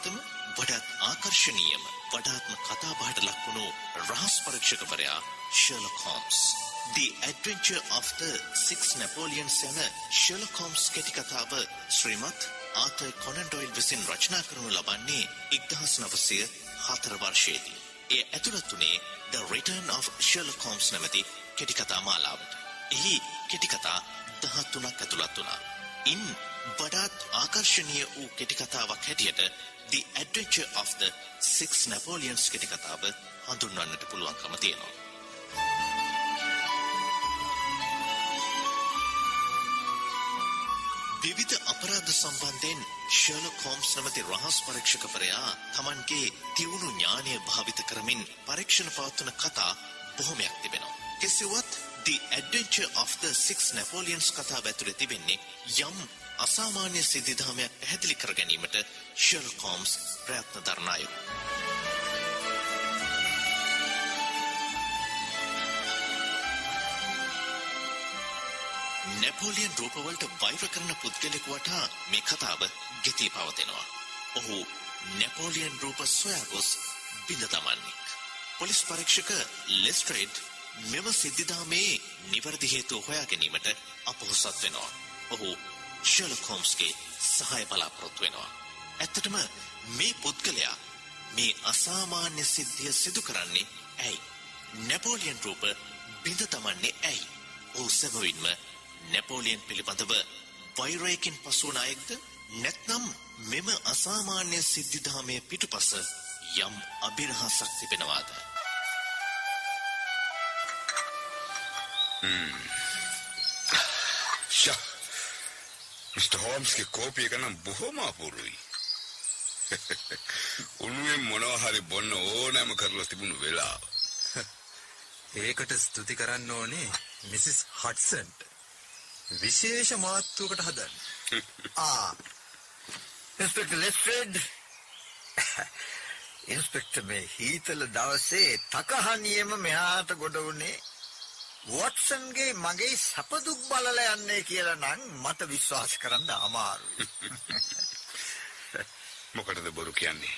ජනප්‍රියතම වඩාත් ආකර්ශනීයම වඩාත්ම කතාබහට ලක්වුණු රහස් පරීක්ෂකවරයා Sherlock Holmes. The Adventure of the Six Napoleons යන ෂර්ලොක් හෝම්ස් කෙටි කතාව ශ්‍රීමත් ආතර් කොනන් ඩොයිල් විසින් රචනා කරනු ලබන්නේ 1904 වර්ෂයේදී. එය ඇතුළත් වුණේ The Return of Sherlock Holmes නැමැති කෙටි කතා මාලාවට. එහි කෙටි කතා 13ක් ඇතුළත් වුණා. ඉන් වඩාත් ආකර්ශනීය වූ කෙටි කතාවක් හැටියට The Adventure of the Six Napoleons කෙටි කතාව හඳුන්වන්නට පුළුවන්කම තියෙනවා. විවිධ අපරාධ සම්බන්ධයෙන් ෂර්ලොක් හෝම්ස් නමැති රහස් පරීක්ෂකවරයා තමන්ගේ තිවුණු ඥානය භාවිත කරමින් පරීක්ෂණ පවත්වන කතා බොහොමයක් තිබෙනවා. කෙසේවත් The Adventure of the Six Napoleons කතාව ඇතුළේ තිබෙන්නේ යම් අසාමාන්‍ය සිද්ධිධාමයක් පැහැදිලි කර ගැනීමට ෂර්ලොක් හෝම්ස් ප්‍රයත්න දරන අයුරු. නැපෝලියන් රූපවලට වෛර කරන පුද්ගලෙකු වටා මේ කතාව ගෙතී පවතිනවා. ඔහු නැපෝලියන් රූප සොයා ගොස් බිඳ දමන්නෙක්. පොලිස් පරීක්ෂක ලෙස්ට්‍රේඩ් මෙම සිද්ධිදාමේ නිවැරදි හේතුව හොයා ගැනීමට අපොහොසත් වෙනවා. ඔහු ෂර්ලොක් හෝම්ස්ගේ සහාය බලාපොරොත්තු වෙනවා. ඇත්තටම මේ පුද්ගලයා මේ අසාමාන්‍ය සිද්ධිය සිදු කරන්නේ ඇයි? නැපෝලියන් රූප බිඳ තමන්නේ ඇයි? ඔහු සැබවින්ම නැපෝලියන් පිළිබඳව වෛරයකින් පසුවන අයෙක්ද නැත්නම් මෙම අසාමාන්‍ය සිද්ධිධාමය පිටුපස යම් අභිරහසක් තිබෙනවාද මිස්ටර් හෝම්ස්ගේ කෝපිය එක නම් බොහොම අපූරුයි. උළුවෙන් මොනවා හරි බොන්න ඕනෑම කරලා තිබුණු වෙලාව. ඒකට ස්තුති කරන්න ඕනේ මිසිස් හට්සන්ට. විශේෂ මාත්තුවකට හදන්න. ආ ඉන්ස්පෙක්ටර් ලෙස්ට්‍රෙඩ් ඉන්ස්පෙක්ටර් මේ හීතල දවසේ තකහනියම මෙහාට ගොඩ වුණේ වොට්සන්ගේ මගේ සපදුක් බලලා යන්නේ කියලා නම් මට විශ්වාස කරන්න අමාරුයි. මොකටද බොරු කියන්නේ?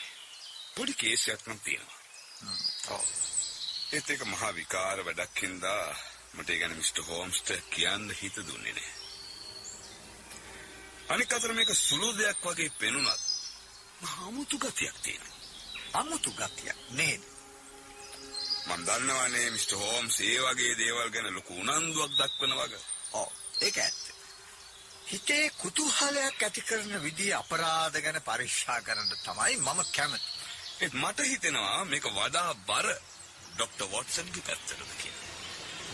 පොඩි කේසයක් නම් තියෙනවා. ඔව්. ඒත් ඒක මහා විකාර වැඩක් හින්දා මට ඒ ගැන මිස්ටර් හෝම්ස්ට කියන්න හිත දුන්නේ නැහැ. අනික අතර මේක සුළු දෙයක් වගේ පෙනුනත් මහා අමුතු ගතියක් තියෙනවා. අමුතු ගතියක් නේද? මම දන්නවනේ මිස්ටර් හෝම්ස් ඒ වගේ දේවල් ගැන ලොකු උනන්දුවක් දක්වන වගේ. ඔව් ඒක ඇත්ත. හිතේ කුතුහලයක් ඇති කරන විදිහ අපරාධ ගැන පරීක්ෂා කරන්න තමයි මම කැමති. ඒත් මට හිතෙනවා මේක වඩා බර ඩොක්ටර් වොට්සන්ගේ පැත්තටද කියලා.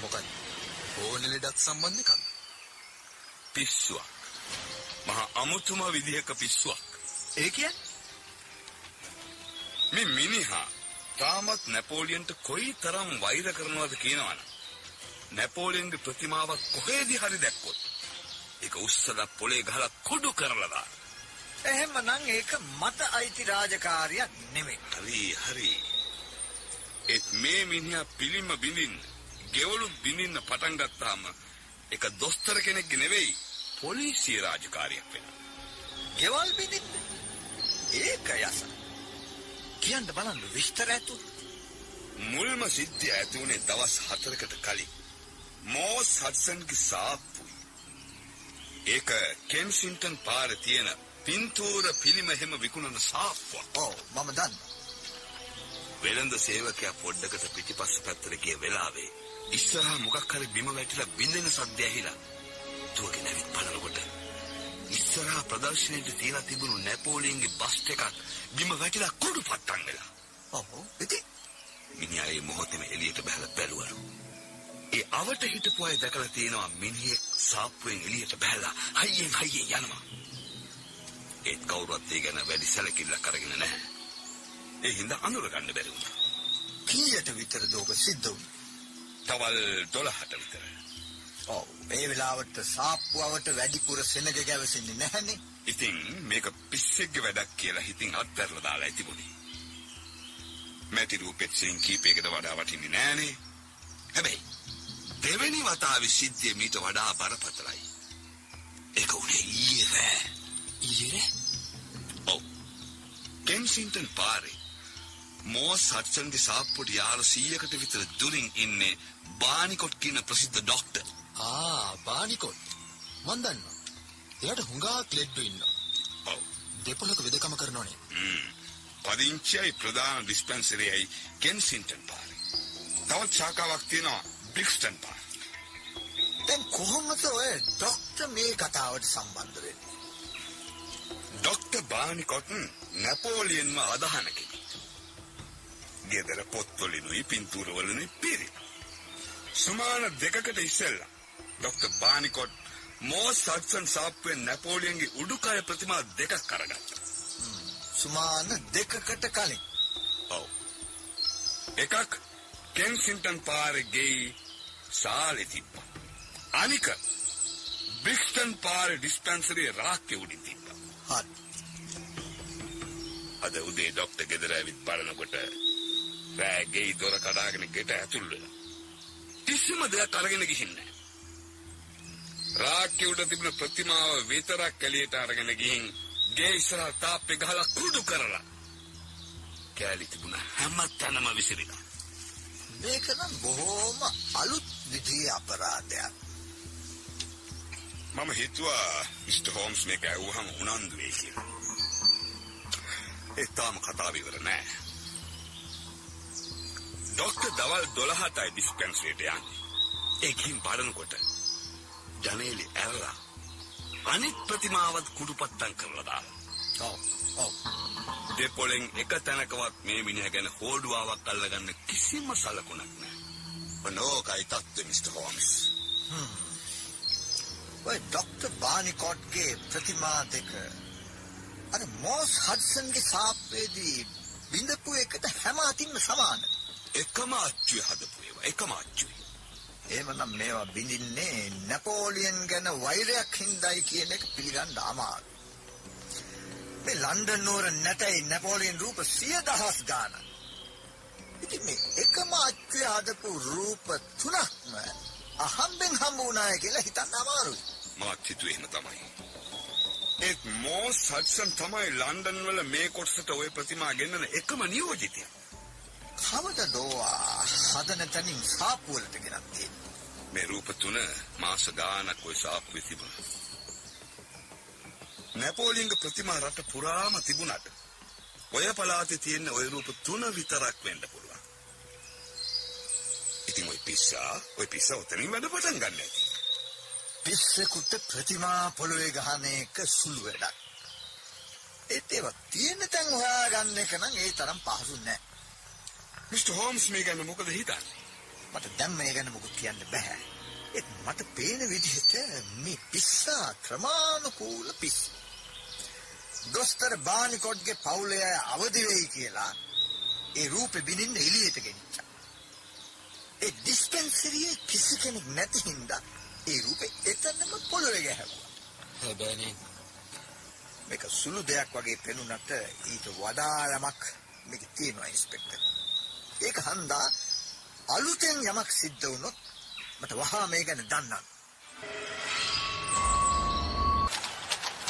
මොකද ඕන ලෙඩක් සම්බන්ධ එකක්ද? පිස්සුවක්. මහා අමුතුම විදිහක පිස්සුවක්. ඒ කියන්නේ මේ මිනිහා තාමත් නැපෝලියන්ට කොයි තරම් වෛර කරනවද කියනවනම් නැපෝලියන්ගේ ප්‍රතිමාවක් කොහෙදි හරි දැක්කොත් ඒක උස්සලා පොලේ ගහලා කුඩු කරලා දාන. එහෙමනම් ඒක මට අයිති රාජකාරියක් නෙමෙයි. හරි හරි. ඒත් මේ මිනිහා පිළිම බිඳින්න, ගෙවලුත් බිඳින්න පටන් ගත්තාම ඒක දොස්තර කෙනෙක්ගේ නෙවෙයි පොලිසිය රාජකාරියක් වෙනවා. ගෙවල් බිඳින්න. ඒක යස. කියන්න බලන්න විස්තර ඇතුව. මුල්ම සිද්ධිය ඇති වුණේ දවස් 4කට කලින්. මෝස් හඩ්සන්ගේ සාප්පුයි. ඒක කෙන්සින්ටන් පාර තියෙන පින්තූර පිළිම හැම විකුණන සාප්පුවක්. ඔව් මම දන්නවා. වෙළඳ සේවකයා පොඩ්ඩකට පිටිපස්ස පැත්තට ගිය වෙලාවේ ඉස්සරහා මොකක් හරි බිම වැටිලා බින්දෙන සද්දය ඇහිලා දුවගෙන ඇවිත් බලනකොට ඉස්සරහා ප්‍රදර්ශනයට තියලා තිබුණු නැපෝලියන්ගේ බස් එකක් බිම වැටිලා කුඩු පට්ටම් වෙලා. ඔව් ඉතින් මිනිහා ඒ මොහොතේම එළියට බහලා බැලුවලු. ඒ අවට හිටපු අය දැකලා තියෙනවා මිනිහෙක් සාප්පුවෙන් එළියට බහලා හයියෙන් හයියෙන් යනවා. ඒත් කවුරුත් ඒ ගැන වැඩි සැලකිල්ලක් අරගෙන නැහැ. ඒ හින්දා අඳුර ගන්න බැරි වුණා. කීයට විතර දෝක සිද්ධ වුණා. තවල් 12ට විතර. ඔව් ඒ වෙලාවට සාප්පුවට වැඩිපුර සෙනග ගැවසෙන්නේ නැහනේ. ඉතින් මේක පිස්සෙක්ගේ වැඩක් කියලා හිතින් අත්හැරලා දාලා තිබුණේ. මැටි රූපෙත් සින් කීපයකට වඩා වටින්නේ නෑනේ. හැබැයි දෙවෙනි වතාවේ සිද්ධිය මීට වඩා බරපතලයි. ඒක උනේ ඊයේ රෑ. ඊයේ ඔව්. කෙන්සින්ටන් පාරේ මෝස් හට්සන්ගේ සාප්පුට යාල 100කට විතර දුරින් ඉන්නේ බානිකොට් කියන ප්‍රසිද්ධ ඩොක්ටර්. ආ බානිකොට් මන් දන්නවා එයාට හුඟා ලෙඩ්ඩු ඉන්නවා ඔව්. දෙපොලක වෙදකම කරනෝනේ පදිංචියයි ප්‍රධාන ඩිස්පැන්සරියයි කෙන්සින්ටන් පාරේ. තවත් ශාඛාවක් තියෙනවා බ්‍රික්ස්ටන් පාරේ. දැන් කොහොමද ඔය ડોක්ටර් මේ කතාවට සම්බන්ධ වෙන්නේ? ඩොක්ටර් බානිකොට්න් නැපෝලියන්ම අදහන කෙනෙක්. ගෙදර පොත්වලිනුයි පින්තූරවලිනුයි පිරි. සුමාන දෙකකට ඉස්සෙල්ලා ඩොක්ටර් බානිකොට් මෝස් හඩ්සන් සාප්පුවෙන් නැපෝලියන්ගේ උඩුකය ප්‍රතිමා දෙකක් කරගත්තා. සුමාන දෙකකට කලින්. ඔව්. එකක් කෙන්සින්ටන් පාරේ ගෙයි සාලේ තිබ්බා. අනික බ්‍රික්ස්ටන් පාරේ ඩිස්පැන්සරියේ රාක්කේ උඩින් තිබ්බා. හරි. අද උදේ ඩොක්ටර් ගෙදර ඇවිත් බලනකොට රෑ ගෙයි දොර කඩාගෙන ගෙට ඇතුල් වෙලා. කිසිම දෙයක් අරගෙන ගිහින් රාක්කේ උඩ තිබුණ ප්‍රතිමාව විතරක් එළියට අරගෙන ගිහින් ගේ ඉස්සරහ තාප්පේ ගහලා කුඩු කරලා. කෑලි තිබුණ හැම තැනම විසිරිලා. මේක නම් බොහොම අලුත් විදිහේ අපරාධයක්. මම හිතුවා මිස්ටර් හෝම්ස් මේක ඇහුවහම උනන්දු වෙයි කියලා. ඒ තාම කතාව ඉවර නෑ. ඩොක්ටර් දවල් 12ටයි ඩිස්පෙන්සරියට යන්නේ. ඒකින් බලනකොට ජනේලි ඇරලා අනිත් ප්‍රතිමාවත් කුඩුපත්තම් කරලා දාලා. ඔව්. ඔව්. දෙපොලෙන් එක තැනකවත් මේ මිනිහ ගැන හෝඩුවාවක් අල්ලගන්න කිසිම සලකුණක් නෑ. ඔනෝකයි තත්ත්වය මිස්ටර් හෝම්ස්. ඔය ડોක්ටර් බානිකොට්ගේ ප්‍රතිමා දෙක අර මොස් හඩ්සන්ගේ සාප්පේදී බිඳපු එකට හැම අතින්ම සමානයි. එකම අච්චුවේ හදපු ඒවා එකම අච්චුවේ. එහෙමනම් මේවා බිඳින්නේ නැපෝලියන් ගැන වෛරයක් හින්දායි කියන එක පිළිගන්න අමාරුයි. මේ ලන්ඩන් නුවර නැටයි නැපෝලියන් රූප සිය දහස් ගානක්. ඉතින් මේ එකම අච්චුවේ හදපු රූප තුනක්ම අහම්බෙන් හම්බ වුණාය කියලා හිතන්න අමාරුයි. මාත් හිතුවේ එහෙම තමයි. ඒත් මෝස් හඩ්සන් තමයි ලන්ඩන් වල මේ කොටසට ওই ප්‍රතිමා ගෙන්නන එකම නියෝජිතයා. කවද දෝවා හදන තැනින් සාපුවලට ගෙනත් තියෙන්නේ. මේ රූප තුන මාස ගානක් ඔය සාප්පුවේ තිබුණා. නැපෝලියන්ගේ ප්‍රතිමා රට පුරාම තිබුණාට ඔය පළාතේ තියෙන ඔය රූප තුන විතරක් වෙන්න පුළුවන්. ඉතින් ඔය පිස්සා ඔය පිස්සා උතනින් වැඩ පටන් ගන්න ඇති. පිස්සෙකුට ප්‍රතිමා පොළවේ ගහන එක සුළු වැඩක්. ඒත් ඒවා තියෙන තැන් හොයාගන්න එක නම් ඒ තරම් පහසු නෑ. මිස්ටර් හෝම්ස් මේ ගැන මොකද හිතන්නේ? මට දැන් මේ ගැන මොකුත් කියන්න බෑ. ඒත් මට පේන විදිහට මේ පිස්සා ක්‍රමානුකූල පිස්ස. දොස්තර බානිකොඩ්ගේ පවුලේ අය අවදි වෙයි කියලා ඒ රූපෙ බිනින්න එළියට ගෙනිච්චා. ඒ ඩිස්පෙන්සරියේ කිසි කෙනෙක් නැති හින්දා ඒ රූපෙ එතනම පොළොවේ ගැහුවා. හැබැයිනේ මේක සුළු දෙයක් වගේ පෙනුනට ඊට වඩා යමක් මේක තියෙනවා ඉන්ස්පෙක්ටර්. ඒක හන්දා අලුතෙන් යමක් සිද්ධ වුණොත් මට වහා මේ ගැන දන්නන්න.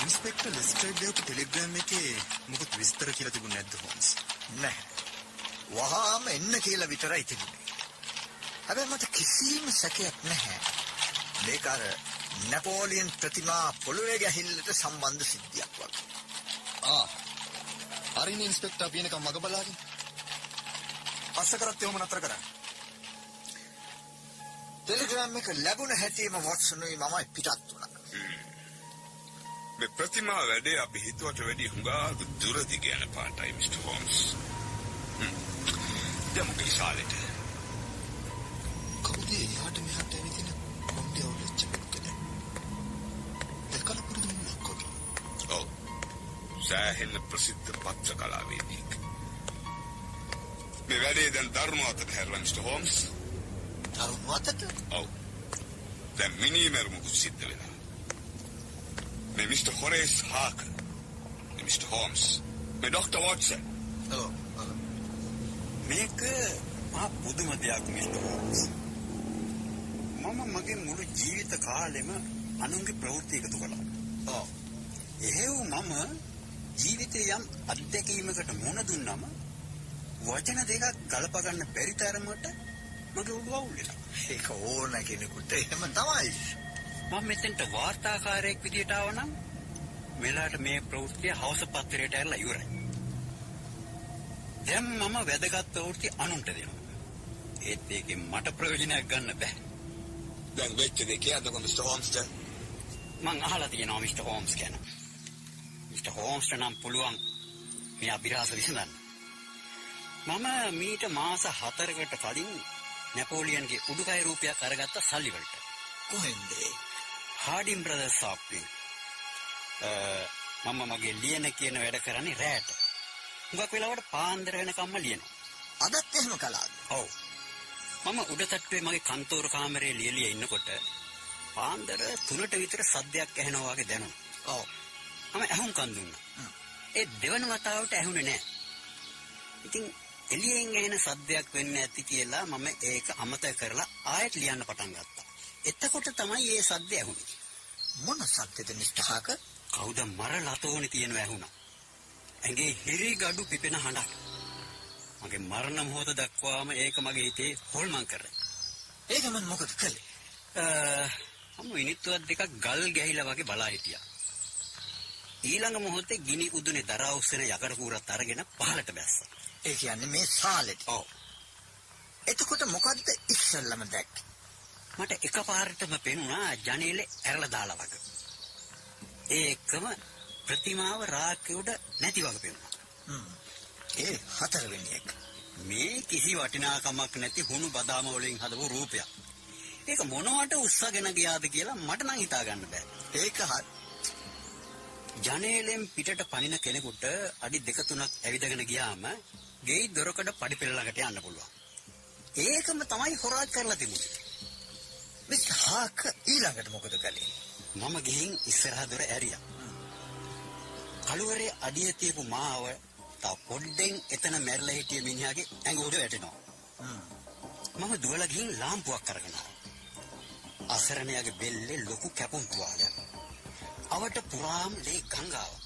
ඉන්ස්පෙක්ටර් ලෙස්ටර්ඩ් ලියපු ටෙලිග්‍රෑම් එකේ මොකද විස්තර කියලා තිබුණේ නැද්ද හෝම්ස්? නැහැ. වහාම එන්න කියලා විතරයි තිබුණේ. හැබැයි මට කිසිම සැකයක් නැහැ. මේක අර නැපෝලියන් ප්‍රතිමා පොළොවේ ගැහිල්ලට සම්බන්ධ සිද්ධියක් වගේ. ආ. හරිනේ ඉන්ස්පෙක්ටර් අපි එනකම් මග බලාගෙන. පස්ස කරත් එවම නතර කරන්න. ටෙලිග්‍රෑම් එක ලැබුණ හැටිම වොට්සනුයි මමයි පිටත් වුණා. මේ ප්‍රතිමා වැඩේ අපි හිතුවට වැඩි හුඟා දුරදි කියන පාටයි මිස්ටර් හෝම්ස්. යමු කිසාලෙට. කවුද එහාට මෙහාට ඇවිදින කොණ්ඩේ අවුලච්ච කෙනෙක්ද? දෙකල පුරුදු මුලක් වගේ. ඔව්. සෑහෙන ප්‍රසිද්ධ පත්‍ර කලාවේදියෙක්. මේ වැඩේ දැන් ධර්මාවතට මිස්ටර් හෝම්ස්. තරුණවතට ඔව්. දැන් මිනිමරුමුකුත් සිද්ධ වෙලා. මේ මිස්ටර් හොරේස් හාකර්. මේ මිස්ටර් හෝම්ස්. මේ ඩොක්ටර් වොට්සන්. ඔව්. මේක මහා පුදුම දෙයක් මිස්ටර් හෝම්ස්. මම මගේ මුළු ජීවිත කාලෙම අනුන්ගේ ප්‍රවෘත්ති එකතු කළා. ඔව්. එහෙව් මම ජීවිතේ යම් අත්දැකීමකට මුහුණ දුන්නම වචන දෙකක් ගලප ගන්න බැරි තරමට මගේ ඔළුව අවුල් වෙනවා. ඒක ඕන කෙනෙකුට එහෙම තමයි. මම මෙතෙන්ට වාර්තාකාරයෙක් විදියට ආවනම් මෙලාට මේ ප්‍රවෘත්තිය හවස පත්තරයට ඇරලා ඉවරයි. දැන් මම වැදගත් ප්‍රවෘත්ති අනුන්ට දෙනවා. ඒත් ඒකෙන් මට ප්‍රයෝජනයක් ගන්න බෑ. දැන් වෙච්ච දේ කියන්නකො මිස්ටර් හෝම්ස්ට. මං අහලා තියෙනවා මිස්ටර් හෝම්ස් ගැන. මිස්ටර් හෝම්ස්ට නම් පුළුවන් මේ අභිරහස විසඳන්න. මම මීට මාස 4කට කලින් නැපෝලියන්ගේ උඩුකය රූපයක් අරගත්ත සල්ලි වලට. කොහෙන්ද? හාඩින් බ්‍රදර්ස් ශාප්පේ. මම මගේ ලියන කියන වැඩ කරන්නේ රැට. හුඟක් වෙලාවට පාන්දර වෙනකම්ම ලියනවා. අදත් එහෙම කළාද? ඔව්. මම උඩ තට්ටුවේ මගේ කන්තෝර කාමරේ ලියලිය ඉන්නකොට පාන්දර 3ට විතර සද්දයක් ඇහෙනවා වගේ දැනුණා. ඔව්. මම ඇහුම්කන් දුන්නා. ඒ දෙවන වතාවට ඇහුනේ නැහැ. ඉතින් එළියෙන් එන සද්දයක් වෙන්න ඇති කියලා මම ඒක අමතක කරලා ආයෙත් ලියන්න පටන් ගත්තා. එතකොට තමයි මේ සද්ද ඇහුනේ. මොන සත්‍යද මිස්ටර් හාක? කවුද මර ලතෝනේ තියෙනවා ඇහුණා. ඇඟේ හිරි gadu පිපෙන හඬක්. මගේ මරණ මොහොත දක්වාම ඒක මගේ හිතේ හොල්මන් කරා. ඒක මම මොකද කළේ? මම විනිත්තුවක් දෙකක් ගල් ගැහිලා වගේ බලා හිටියා. ඊළඟ මොහොතේ ගිනි උදුනේ දරා උස්සන යකඩ කූරත් අරගෙන පහළට බැස්සා. ඒ කියන්නේ මේ සාලෙට. ඔව්. එතකොට මොකද්ද ඉස්සල්ලාම දැක්කේ? මට එකපාරටම පෙනුණා ජනේලේ ඇරලා දාලා වගේ. ඒකම ප්‍රතිමාව රාක්කේ නැති වගේ පෙනුණා. ඒ හතරවෙනි එක. මේ කිසි වටිනාකමක් නැති හුණු බදාම වලින් හදපු රූපයක්. ඒක මොනවට උස්සගෙන ගියාද කියලා මට නම් හිතා ගන්න බෑ. ඒක හරි. ජනේලෙන් පිටට පනින කෙනෙකුට අඩි දෙක තුනක් ඇවිදගෙන ගියාම ගෙයි දොරකඩ පඩිපෙළ ළඟට යන්න පුළුවන්. ඒකම තමයි හොරා කරලා තිබුණේ. මිස්ටර් හාක ඊළඟට මොකද කළේ? මම ගිහින් ඉස්සරහ දොර ඇරියා. කළුවරේ අඩිය තියපු මාව තා පොඩ්ඩෙන් එතන මැරලා හිටිය මිනිහාගේ ඇඟ උඩ වැටෙනවා. මම දුවලා ගිහින් ලාම්පුවක් අරගෙන ආවා. අසරණයාගේ බෙල්ලේ ලොකු කැපුම් තුවාලයක්. අවට පුරාම ලේ ගංගාවක්.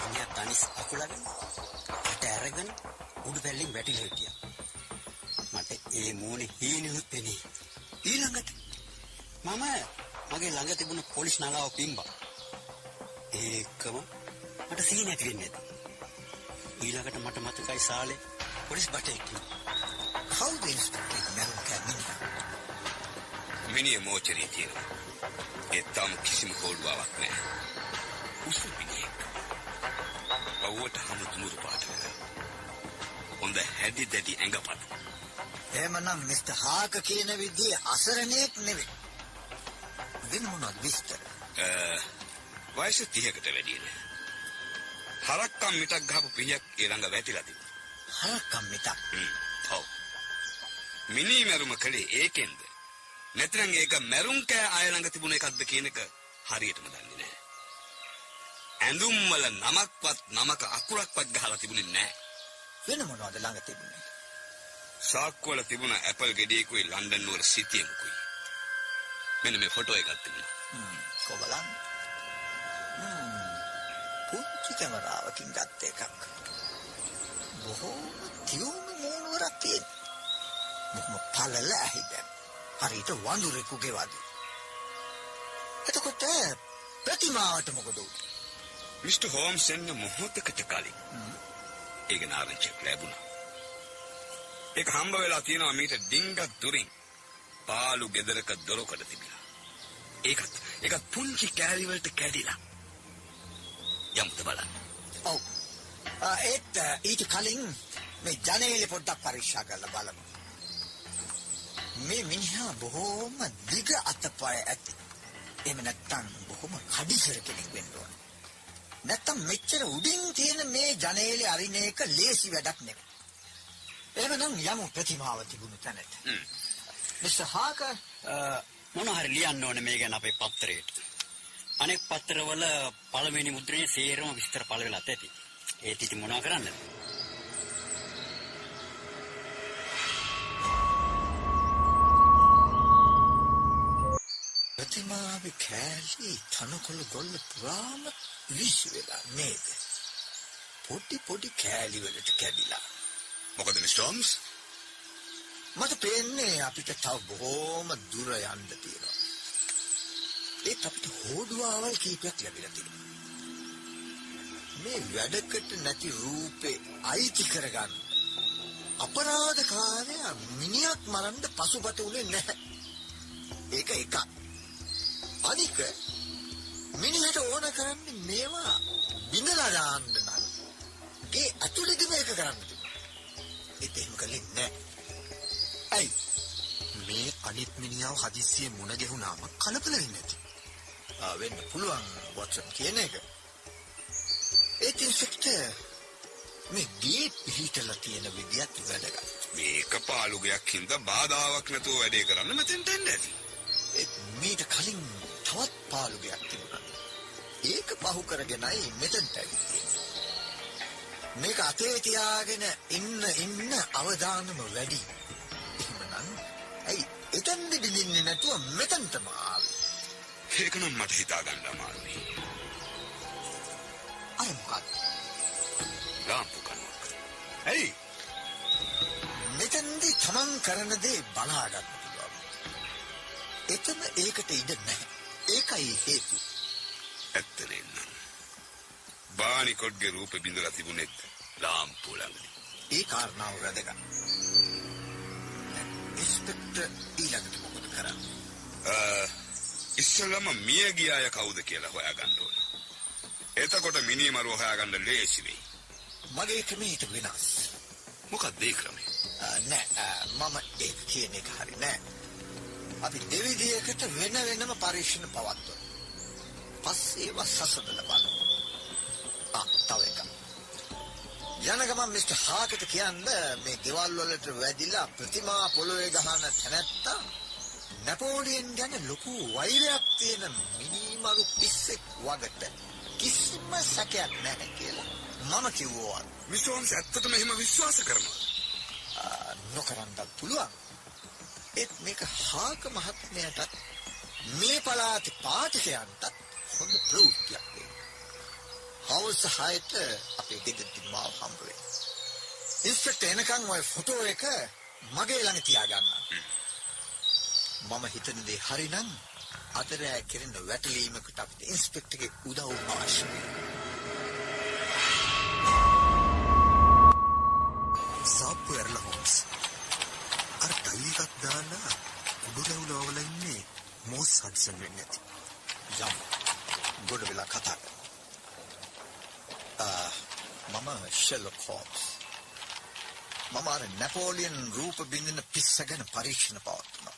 මිනිහා තනිස් අකුලගෙන අට අරගෙන උඩු පැල්ලෙන් වැටිලා හිටියා. මට ඒ මූණේ හීනෙනුත් පෙනේ. ඊළඟට මම මගේ ළඟ තිබුණ පොලිස් නලාව පිම්බා. ඒකම මට සීන ඇති වෙන්නේ නැති. ඊළඟට මට මතකයි සාලේ පොලිස් බටේ කවුද ඉන්ස්පෙක්ටර් මරුන් කැමිනියා? මිනිහ මෝචරේ තියෙනවා. ඒ තාම කිසිම හොල්වාවක් නැහැ. උසු මිනිහෙක්. අවුවට හමු තුමුරු පාට වෙලා. හොඳ හැඩි දැඩි ඇඟපත. එහෙමනම් මිස්ටර් හාක කියන විදිහේ අසරණයෙක් නෙවෙයි. වෙන මොනවද විස්තර? වයස 30කට වැඩි නෑ. හරක්කම් මිටක් ගහපු පිහියක් ඒ ළඟ වැටිලා තිබුණා. හරකම් මිටක්. ඔව්. මිනි මරුම කලේ ඒකෙන්ද? නැත්නම් ඒක මරුන් කෑ අය ළඟ තිබුණ එකක්ද කියන එක හරියටම දන්නේ නැහැ. ඇඳුම් වල නමක්වත් නමක අකුරක්වත් ගහලා තිබුණේ නැහැ. වෙන මොනවද ළඟ තිබුණේ? සාක්කුවල තිබුණ ඇපල් ගෙඩියකුයි ලන්ඩන් නුවර සිටියන්කුයි. මෙන්න මේ ෆොටෝ එකක් තිබුණා. කොබලන්. පුංචි කැමරාවකින් ගත්ත එකක්. බොහෝ තියුණු මූණුවරක් තියෙන. මොකම පළල ඇහිදැන්. හරියට වඳුරෙකුගේ වගේ. එතකොට ප්‍රතිමාවට මොකද උනේ? මිස්ටර් හෝම්ස් එන්න මොහොතකට කලින් ඒක නාරංචියක් ලැබුණා. ඒක හම්බ වෙලා තියෙනවා මීට ඩිංගක් දුරින්. පාළු ගෙදරක දොරකඩ තිබිලා. ඒකත් ඒකත් පුංචි කෑලි වලට කැඩිලා. යමුද බලන්න. ඔව්. ඒත් ඊට කලින් මේ ජනේලෙ පොඩ්ඩක් පරීක්ෂා කරලා බලමු. මේ මිනිහා බොහෝම දිග අතපය ඇති. එහෙම නැත්තම් බොහොම කඩිසර කෙනෙක් වෙන්න ඕන. නැත්තම් මෙච්චර උඩින් තියෙන මේ ජනේලෙ අරින එක ලේසි වැඩක් නෙවෙයි. එහෙමනම් යමු ප්‍රතිමාව තිබුණු තැනට. මිස්ටර් හාකර් මොන හරි ලියන්න ඕනේ මේ ගැන අපේ පත්තරේට. අනෙක් පත්තරවල පළවෙනි මුද්‍රණයේ සේරම විස්තර පළ වෙලා ඇති. ඒත් ඉතින් මොනවා කරන්නද? කෑලි තනකොළ ගොල්ල පුරාම විශ් වෙලා නේද? පොඩි පොඩි කෑලි වලට කැඩිලා. මොකද මිස්ටෝම්ස් මට පේන්නේ අපිට තව බොහෝම දුර යන්න තියෙනවා. ඒත් අපිට හෝඩුවාවල් කීපයක් ලැබිලා තියෙනවා. මේ වැඩකට නැති රූපේ අයිති කරගන්න අපරාධකාරයා මිනිහක් මරන්න පසුබට උනේ නැහැ. ඒක එකක්. අනික මිනිහට ඕන කරන්නේ මේවා බිඳලා දාන්න නම්. ඒ අතුලේදී මේක කරන්න තිබුණා. ඒත් එහෙම කළේ නැහැ. ඇයි මේ අනිත් මිනිහාව හදිස්සියේ මුණ ගැහුණාම කලබල වෙන්නේ නැති. ආ, වෙන්න පුළුවන් වොට්සන් කියන එක. ඒත් ඉන්ස්පෙක්ටර් මේ ගේ පිහිටලා තියෙන විදියත් වැදගත්. මේක පාළුගයක් හින්දා බාධාවක් නැතුව වැඩේ කරන්න මෙතෙන්ට එන්න ඇති. ඒත් මීට කලින් තවත් පාළුගයක් තිබුණා. ඒක පහු කරගෙනයි මෙතනට. මේක අතේ තියාගෙන ඉන්න ඉන්න අවධානම වැඩි. එහෙමනම් ඇයි එතෙන්ද බින්දින්නේ නැතුව මෙතනටම ආවේ? ඒක නම් මට හිතා ගන්න අමාරුයි. අර මොකක්ද? ලාම්පු කනුවක්. ඇයි? මෙතෙන්දී තමන් කරන දේ බලා ගන්න පුළුවන්. එතන ඒකට ඉඩ නැහැ. ඒකයි හේතුව. ඇත්ත නේනම්. බානිකොඩ්ගේ රූපෙ බිඳලා තිබුණෙත් ලාම්පු ළඟදී. ඒ කාරණාව වැදගත්. ඉන්ස්පෙක්ටර් ඊළඟට මොකද කරන්නේ? ඉස්සෙල්ලම මිය ගිය අය කවුද කියලා හොයාගන්න ඕන. එතකොට මිනිමරුව හොයාගන්න ලේසි වෙයි. මගේ ක්‍රමය ඊට වෙනස්. මොකක්ද ඒ ක්‍රමය? නෑ මම ඒක කියන එක හරි නෑ. අපි දෙවිදියකට වෙන වෙනම පරීක්ෂණ පවත්වනවා. පස්සේ ඒවා සසඳලා බලමු. ආ, තව එකක්. යන ගමන් මිස්ටර් හාකට කියන්න මේ ගෙවල් වලට වැදිලා ප්‍රතිමා පොළොවේ ගහන තැනැත්තා නැපෝලියන් ගැන ලොකු වෛරයක් තියෙන මිනිමරු පිස්සෙක් වගට කිසිම සැකයක් නැහැ කියලා මම කිව්වා. මිස්ටෝන්ස් ඇත්තටම එහෙම විශ්වාස කරනවා. නොකරන්නත් පුළුවන්. ඒත් මේක හාක මහත්මයාටත් මේ පළාතේ පාඨකයන්ටත් හොඳ ප්‍රවෘත්තියක් වෙයි. හවස හයට අපේ ගෙදරට මාව හම්බ වෙයි. ඉන්ස්පෙක්ටර් එනකන් ওই ෆොටෝ එක මගේ ළඟ තියාගන්න. මම හිතන දේ හරිනම් අතරෑ කෙරෙන වැටලීමකට අපිට ඉන්ස්පෙක්ටර්ගේ උදව් අවශ්‍යයි. අර ටයි එකක් දාන්න උඩු රැවුලවල ඉන්නේ මෝස් හඩ්සන් වෙන්නේ නැති. යම් ගොඩ වෙලා කතා කරමු. ආ, මම ෂෙර්ලොක් හෝම්ස්. මම අර නැපෝලියන් රූප බින්දින පිස්ස ගැන පරීක්ෂණ පවත්වනවා.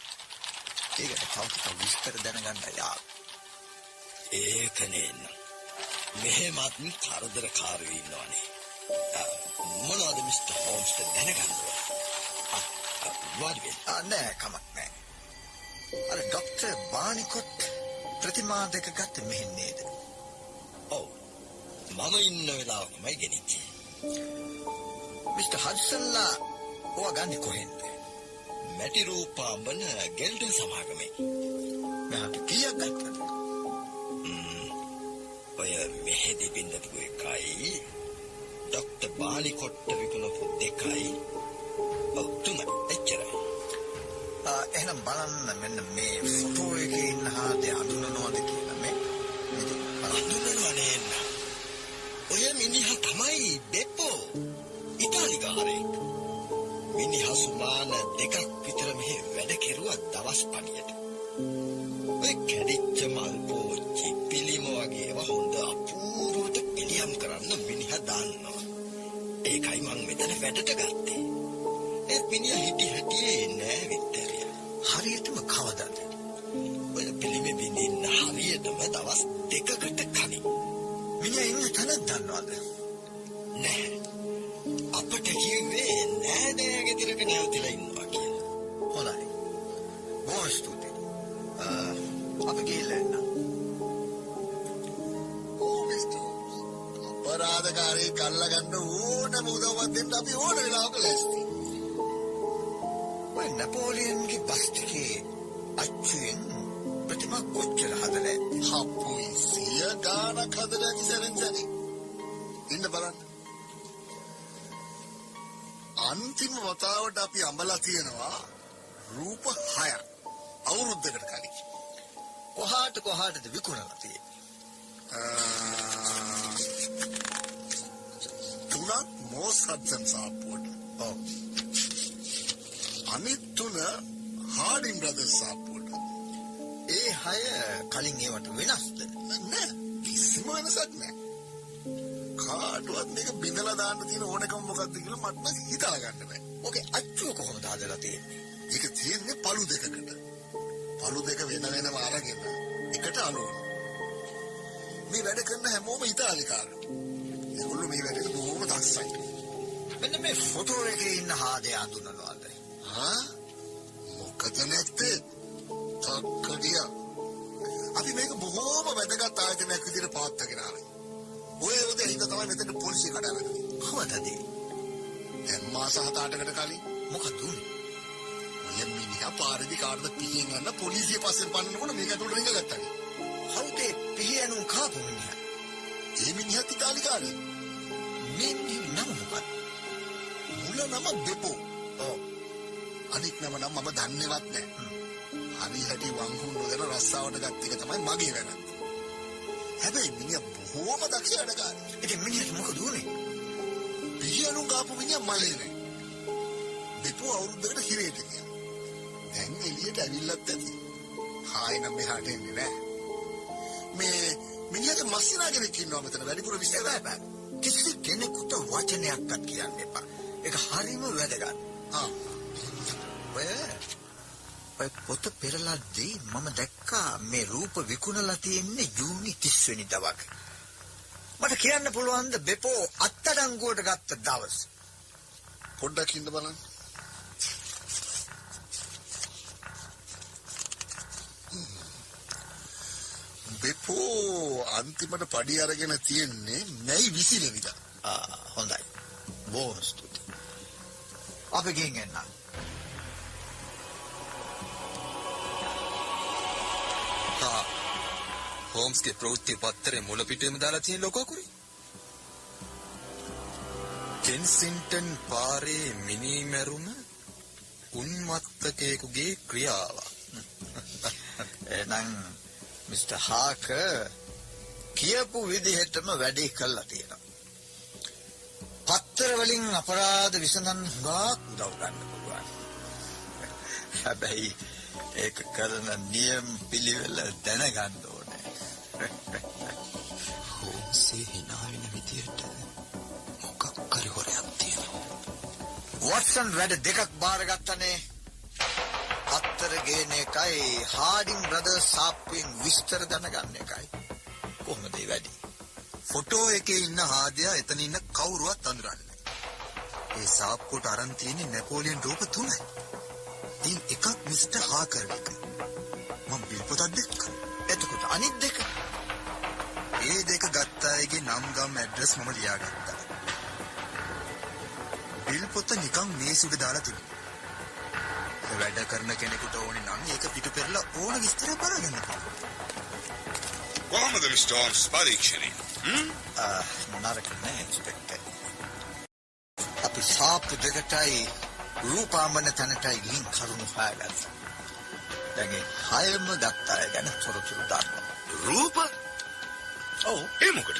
ඒකට තව ටිකක් විස්තර දැනගන්න යා. ඒක නේන්න. මෙහෙමත් කරදරකාරයෝ ඉන්නවනේ. ආ, මොනවද මිස්ටර් හෝම්ස්ට දැනගන්න ඕන? වාඩි වෙන්න. නෑ කමක් නෑ. අර ડોක්ටර් බානිකොට් ප්‍රතිමා දෙක ගත්ත මෙහෙන් නේද? ඔව්. මම ඉන්න වෙලාවකමයි ගෙනිච්චේ. මිස්ටර් හඩ්සන්ලා ඔයා ගන්නේ කොහෙන්ද? මැටි රූපාඹන ගෙල්ඩන් සමාගමේ. මෙහාට කීයක් ගත්තද? ඔය මෙහෙදි බින්දපු එකයි ඩොක්ටර් බාලි කොට්ට විකුණපු දෙකයි ආ, එහෙනම් බලන්න මෙන්න මේ ෆොටෝ එකේ ඉන්න හාදේ අඳුනනවද කියලා මේ. ඉතින් බලන්න. අඳුනනවා නේන්න. ඔය මිනිහා තමයි බෙප්පෝ. ඉතාලිකාරයෙක්. මිනිහා සුමාන දෙකක් විතර මෙහෙ වැඩ කෙරුවා දවස් පණියට. ඔය කැඩිච්ච මල් පෝච්චි පිළිම වගේ ඒවා හොඳ අපූර්වට එළියම් කරන්න මිනිහා දන්නවා. ඒකයි මං මෙතන වැඩට ගත්තේ. ඒ මිනිහා හිටි හිටියේ නෑ වික්ටරියා. හරියටම කවදාද? ඔය පිළිමෙ බින්දින්න හරියටම දවස් දෙකකට කලින්. මිනිහා ඉන්න තැන දන්නවද? නෑ. අපට කිව්වේ නෑ නෑ ගෙදරක නැවතිලා ඉන්නවා කියලා. හොඳයි. බොහොම ස්තුතියි. ආ, අපි ගිහලා එන්න. අපරාධකාරී කල්ලගන්න ඕනම උදව්වක් දෙන්න අපි ඕන වෙලාවක ලෑස්ති. නැපෝලියන්ගේ බස් ටිකේ අච්චුවෙන් ප්‍රතිමා කොච්චර හදලා? හප්පුයි සිය ගානක් හදලා ඇති සැරෙන් සැරේ. ඉන්න බලන්න. අන්තිම වතාවට අපි අඹලා තියෙනවා රූප 6ක් අවුරුද්දකට කලින්. කොහාට කොහාටද විකුණලා තියෙන්නේ? තුනක් මෝස් හඩ්සන් සාප්පුවට. ඔව්. අනිත් තුන හාඩින් බ්‍රදර්ස් සාප්පුවට. ඒ හය කලින් ඒවට වෙනස්ද? නෑ කිසිම වෙනසක් නෑ. කාටවත් මේක බිඳලා දාන්න තියෙන ඕනකම මොකක්ද කියලා මට නම් හිතා ගන්න බෑ. ඔකේ අච්චුව කොහොමද හදලා තියෙන්නේ? ඒක තියෙන්නේ පළු දෙකකට. පළු දෙක වෙන වෙනම අරගෙන එකට අලුවන. මේ වැඩ කරන හැමෝම ඉතාලිකාරයෝ. ඒගොල්ලෝ මේ වැඩේට බොහොම දක්ෂයි. මෙන්න මේ ෆොටෝ එකේ ඉන්න හාදේ අඳුනනවාද? හා මොකද නැත්තේ? තක්කඩිය. අපි මේක බොහොම වැදගත් ආයතනයක් විදිහට පවත්වාගෙන ආවේ. ඔය උදේ හිත තමයි මෙතන පොලිසිය කඩාවැටුනේ. කොහොමදද? දැන් මාස 7-8කට කලින් මොකද උනේ? ඔය මිනිහා පාරේදී කාටද පිහින් යන පොලිසිය පස්සෙන් පන්නනකොට මේක ඇතුළට රිංග ගත්තා. හවුදේ පිහියනුම් කාපු මිනිහා. ඒ මිනිහත් ඉතාලිකාරයෙක්. මේ මිනිහ නම මොකක්ද? මුල නම දෙපෝ. ඔව්. අනිත් නම නම් මම දන්නේවත් නැහැ. හරි හැටි වංහුන් නොදැන රස්සාවට ගත්ත එක තමයි මගේ වැරද්ද. හැබැයි මිනිහා බොහොම දක්ෂ වැඩකාරයෙක්. ඉතින් මිනිහට මොකද උනේ? පිහියනු කාපු මිනිහා මලේ නේ. දෙපෝ අවුරුද්දකට හිරේට ගියා. දැන් එළියට ඇවිල්ලත් ඇති. හායි නම් මෙහාට එන්නේ නැහැ. මේ මිනිහගේ මස්සිනා කෙනෙක් ඉන්නවා මෙතන වැඩිපුර බෑ බෑ. කිසි කෙනෙකුට වචනයක්වත් කියන්න එපා. ඒක හරිම වැදගත්. ආ ඔය ඔය පොත පෙරලද්දී මම දැක්කා මේ රූප විකුණලා තියෙන්නේ ජූනි 30 වෙනිදා වගේ. මට කියන්න පුළුවන්ද බෙපෝ අත්අඩංගුවට ගත්ත දවස්. පොඩ්ඩක් ඉන්න බලන්න. බෙපෝ අන්තිමට පඩි අරගෙන තියෙන්නේ මැයි 20 වෙනිදා. ආ හොඳයි. බොහොම ස්තුතියි. අපි ගෙන් එන්න. හා හෝම්ස්ගේ ප්‍රවෘත්ති පත්තරේ මුල පිටේම දාලා තියෙන ලොකු අකුරේ. කෙන්සින්ටන් පාරේ මිනී මැරුම උන්මත්තකයෙකුගේ ක්‍රියාවක්. එහෙනම් මිස්ටර් හාකර් කියපු විදිහටම වැඩේ කළා තියෙනවා. පත්තර වලින් අපරාධ විසඳන්න හුඟක් උදව් ගන්න පුළුවන්. හැබැයි ඒක කරන නියම පිළිවෙල දැනගන්න ඕනේ. හෝම්සේ hina වෙන විදියට මොකක් හරි හොරයක් තියෙනවා. වොට්සන් වැඩ දෙකක් බාරගත්තනේ. පත්තර ගේන එකයි හාඩින් බ්‍රදර්ස් සාප්පුවෙන් විස්තර දැනගන්න එකයි. කොහොමද ඒ වැඩි? ෆොටෝ එකේ ඉන්න හාදයා එතන ඉන්න කවුරුවත් අඳුරන්නේ ඒ සාප්පුවට අරන් තියෙන්නේ නැපෝලියන් රූප තුනයි. ඉතින් එකක් මිස්ටර් හාකර් එක. මම බිල් පොතක් දැක්කා. එතකොට අනිත් දෙක ඒ දෙක ගත්ත අයගේ නම් ගම් ඇඩ්‍රස් මම ලියාගත්තා. බිල් පොත නිකන් මේසුක දාලා තිබුණා. වැඩ කරන කෙනෙකුට ඕනේ නම් ඒක පිටු පෙරලා ඕන විස්තර බලගන්න පුළුවන්. කොහොමද මිස්ටර් හෝම්ස් පරීක්ෂණය? ආ, නරක නෑ ඉන්ස්පෙක්ටර්. අපි සාප්පු දෙකටයි රූපාමන තැනටයි ලින්ක් කරුණු හොයාගත්තා. දැන් ඒ හයම ගත්ත අය ගැන තොරතුරු දාන්න. රූප? ඔව්. ඒ මොකටද?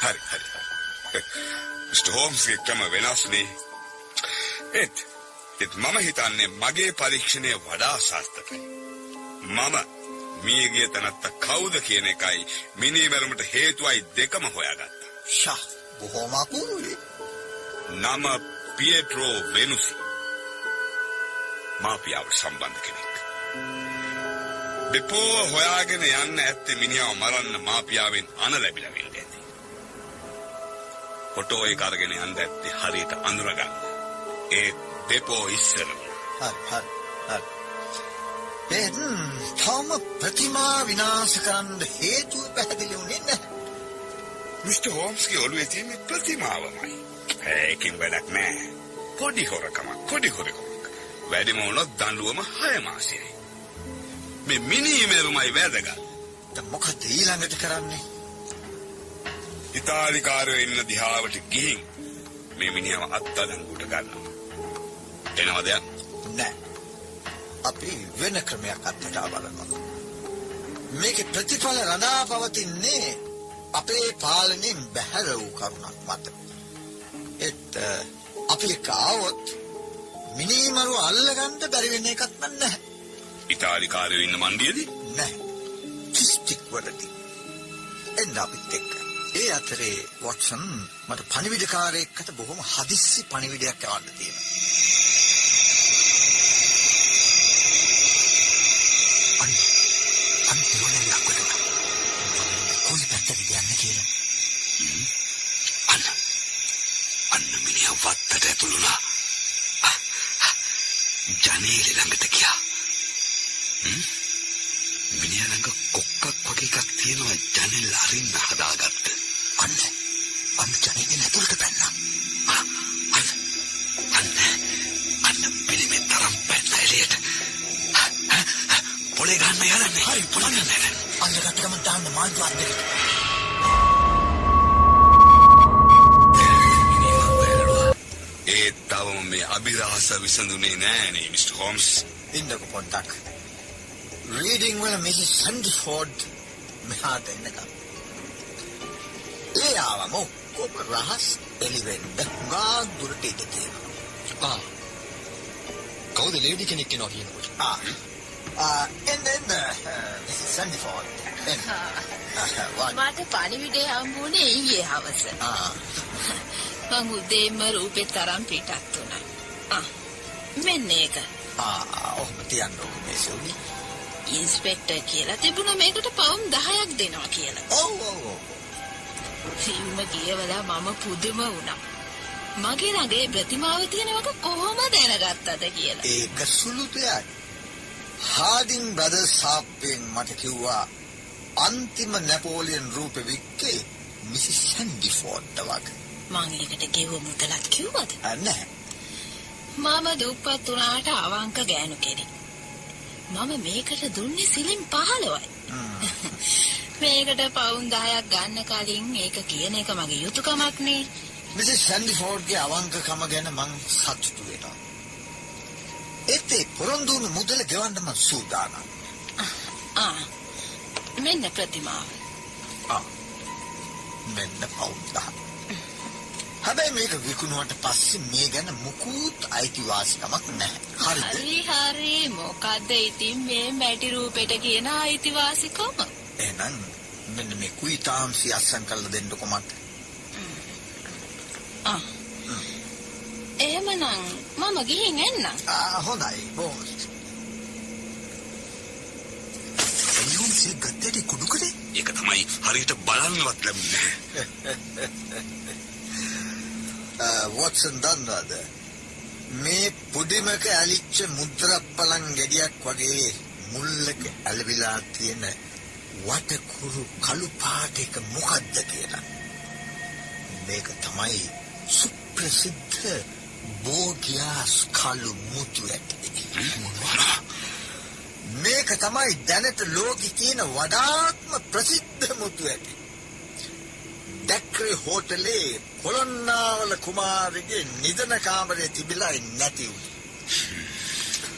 හරි හරි. මිස්ටර් හෝම්ස්ගේ ක්‍රම වෙනස්නේ. ඒත් ඒත් මම හිතන්නේ මගේ පරීක්ෂණය වඩා සාර්ථකයි. මම මියගිය තනත්ත කවුද කියන එකයි මිනීමැරුමට හේතුවයි දෙකම හොයාගත්තා. ෂා බොහොම අපූර්වයි. නම පියට්‍රෝ වෙනුසි. මාපියාවට සම්බන්ධ කෙනෙක්. බෙපෝ හොයාගෙන යන්න ඇත්තේ මිනිහාව මරන්න මාපියාවෙන් අන ලැබිලා වෙන්න ඇති. ෆොටෝ එක අරගෙන යන්න ඇත්තේ හරියට අඳුරගන්න. ඒ බෙපෝ ඉස්සරම. හරි හරි හරි. එන් තවම ප්‍රතිමා විනාශ කරන්න හේතුව පැහැදිලි වුණේ නැහැ. මිස්ටර් හෝම්ස්ගේ ඔළුවේ තියෙන ප්‍රතිමාවමයි. ඒකින් වැඩක් නෑ. පොඩි හොරකමක් පොඩි හොරකමක්. වැඩිම වුණොත් දඬුවම හය මාසයයි. මේ මිනීමෙරුමයි වැදගත්. දැන් මොකද ඊළඟට කරන්නේ? ඉතාලිකාරයෝ ඉන්න දිහාවට ගිහින් මේ මිනිහව අත්අඩංගුවට ගන්නවා. එනවද? නෑ. අපි වෙන ක්‍රමයක් අත්දැක බලනවා. මේකේ ප්‍රතිඵල රඳා පවතින්නේ අපේ පාලනයෙන් බැහැර වූ කරුණක් මත. අපි එක්ක ආවොත් මිනිමරු අල්ලගන්න බැරි වෙන එකක් නැහැ. ඉතාලිකාරයෝ ඉන්න මණ්ඩියේදී නැහැ. කිස්ටික් වලදී. එන්න අපිත් එක්ක. ඒ අතරේ වොට්සන් මට පණිවිඩකාරයෙක්ට බොහොම හදිස්සි පණිවිඩයක් යවන්න තියෙනවා. අන්න අන්න. කොයි පැත්තටද යන්නේ කියලා. මිනිහා වත්තට ඇතුළුනා. ජනේලෙ ළඟට ගියා. මිනිහා ළඟ කොක්කක් වගේ එකක් තියෙනවා ජනෙල් අරින්න හදාගත්ත. අන්න අන්න ජනේලෙන් ඇතුළට පැන්නා. අන්න අන්න අන්න පිළිමේ තරම් පැන්න එළියට. පොලේ ගන්න යන්නේ. හරි පොලේ ගන්න යන්නේ. අල්ලගත්ත ගමන් දාන්න මාන්තුවක් දෙක. තවම මේ අභිරහස විසඳුනේ නෑනේ මිස්ටර් හෝම්ස්. ඉන්නකො පොඩ්ඩක්. රීඩිං වල මිසිස් සන්ඩිෆෝඩ් මෙහාට එන්නකම්. ඒ ආවම ඔක්කොම රහස් එළිවෙන්න හුඟා දුරට ඉඳ තියෙනවා. ආ. කවුද ලේඩි කෙනෙක් එනවා කියනකොට? ආ. ආ එන්න එන්න මිසිස් සන්ඩිෆෝඩ්. එන්න. වා. මට පණිවිඩය හම්බුනේ ඊයේ හවස. ආ. මං උදේම රූපේ තරම් පිටත් වුණා. ආ මෙන්න ඒක. ආ ඔහොම තියන්න ඕක මේ සෙව්නි. ඉන්ස්පෙක්ටර් කියලා තිබුණා මේකට පවුම් 10ක් දෙනවා කියලා. ඔව් ඔව් ඔව්. ෆිල්ම කියවලා මම පුදුම වුණා. මගේ ළඟ ප්‍රතිමාව තියෙනවක කොහොම දැනගත්තද කියලා. ඒක සුළු දෙයක්. හාඩින් බ්‍රදර්ස් සාප්පෙන් මට කිව්වා අන්තිම නැපෝලියන් රූපෙ වික්කේ මිසිස් සැන්ඩිෆෝඩ්ට වගේ. මං ඒකට ගෙව්ව මුදලත් කිව්වද? නැහැ. මම දුප්පත් වුණාට අවංක ගෑනු කෙනෙක්. මම මේකට දුන්නේ සිලින් 15යි. මේකට පවුන් 10ක් ගන්න කලින් ඒක කියන එක මගේ යුතුයකමක් නේ. මිසිස් සැන්ඩිෆෝඩ්ගේ අවංකකම ගැන මං සතුටු වෙනවා. ඒත් පොරොන්දු වුණු මුදල ගෙවන්න මං සූදානම්. ආ මෙන්න ප්‍රතිමාව. ආ. මෙන්න පවුන් 10. හැබැයි මේක විකුණුවට පස්සේ මේ ගැන මුකුත් අයිතිවාසිකමක් නැහැ. හරිද? හරි හරි මොකද්ද ඉතින් මේ මැටි රූපෙට කියන අයිතිවාසිකම? එහෙනම් මෙන්න මේ කුයිතාම්සි අස්සම් කරලා දෙන්නකො මට. ආ. එහෙමනම් මම ගිහින් එන්නම්. ආ හොඳයි බෝස්. එයුන්සි ගත්තේ කුඩු කලේ? ඒක තමයි හරියට බලන්නවත් ලැබුණේ නැහැ. වොට්සන් දන්නවද? මේ පුඩිමක ඇලිච්ච මුද්‍රප්පලන් ගෙඩියක් වගේ මුල්ලක ඇලවිලා තියෙන වටකුරු කළු පාට එක මොකද්ද කියලා. මේක තමයි සුප්‍රසිද්ධ බෝගියාස් කළු මුතු ඇටි. මේක තමයි දැනට ලෝකෙ තියෙන වඩාත්ම ප්‍රසිද්ධ මුතු ඇටි. දැක්කේ හෝටලේ පොළොන්නාවල කුමාරගේ නිදන කාමරේ තිබිලා නැති වුණේ.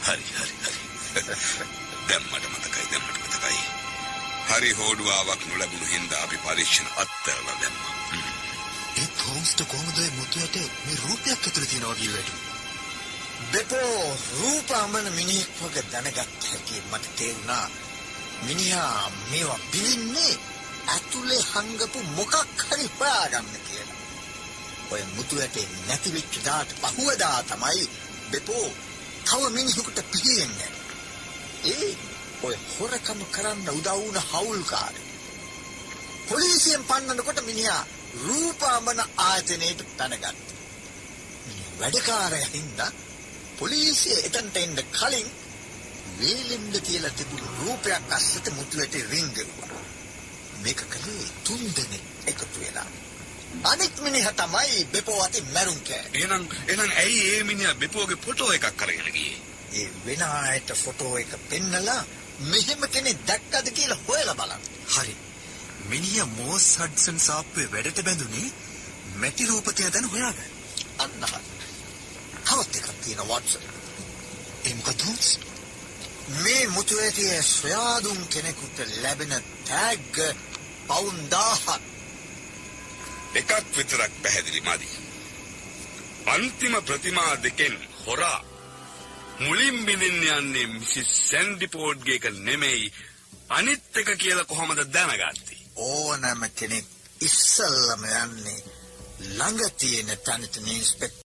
හරි හරි හරි. දැන් මට මතකයි දැන් මට මතකයි. හරි හෝඩුවාවක් නොලැබුණු හින්දා අපි පරීක්ෂණ අත්හැරලා දැම්මා. ඒ තෝම්ස්ට කොහොමද මුතුයට මේ රූපයක් ඇතුළේ තියෙනවා කියුවට? බෙපෝ රූපමන මිනිහෙක් වගේ දැනගත් හැකි මට තේරුණා. මිනිහා මේවා බිලින්නේ ඇතුලේ හංගපු මොකක් හරි හොයාගන්න කියලා. ඔය මුතු ඇටේ නැති වෙච්ච දාට පහුවදා තමයි බෙපෝ තව මිනිහෙකුට පිළිෙන්නේ. ඒ ඔය හොරකම කරන්න උදව් වුණ හවුල්කාරය. පොලිසියෙන් පන්නනකොට මිනිහා රූපාමන ආයතනයට පැනගත්තා. මිනිහා වැඩකාරයා හින්දා පොලිසිය එතනට එන්න කලින් වේලෙන්ද කියලා තිබුණු රූපයක් අස්සට මුතුවට රිංගුවා. මේක කලේ තුන් දෙනෙක් එකතු වෙලා. අනිත් මිනිහා තමයි බෙපෝ අතින් මැරුම් කෑ. එහෙනම් එහෙනම් ඇයි ඒ මිනිහා බෙපුවගේ ෆොටෝ එකක් අරගෙන ගියේ? ඒ වෙන අයට ෆොටෝ එක පෙන්නලා මෙහෙම කෙනෙක් දැක්කද කියලා හොයලා බලන්න. හරි. මිනිහා මෝස් හඩ්සන් සාප්පුවේ වැඩට බැඳුනේ මැටි රූපකය දැන හොයාගන්න. අන්න හරි. තවත් එකක් තියෙන වොට්සන්. ඒ මොකද? මේ මුතුවැටිය සොයාදුම් කෙනෙකුට ලැබෙන තෑග්ග පවුන් 1000ක්. එකක් විතරක් පැහැදිලි මදි. අන්තිම ප්‍රතිමා දෙකෙන් හොරා මුලින් බිඳින්න යන්නේ මිසිස් සැන්ඩිපෝඩ්ගේ එක නෙමෙයි අනිත් එක කියලා කොහොමද දැනගත්තේ? ඕනෑම කෙනෙක් ඉස්සල්ලම යන්නේ ළඟ තියෙන තැනට ඉන්ස්පෙක්ටර්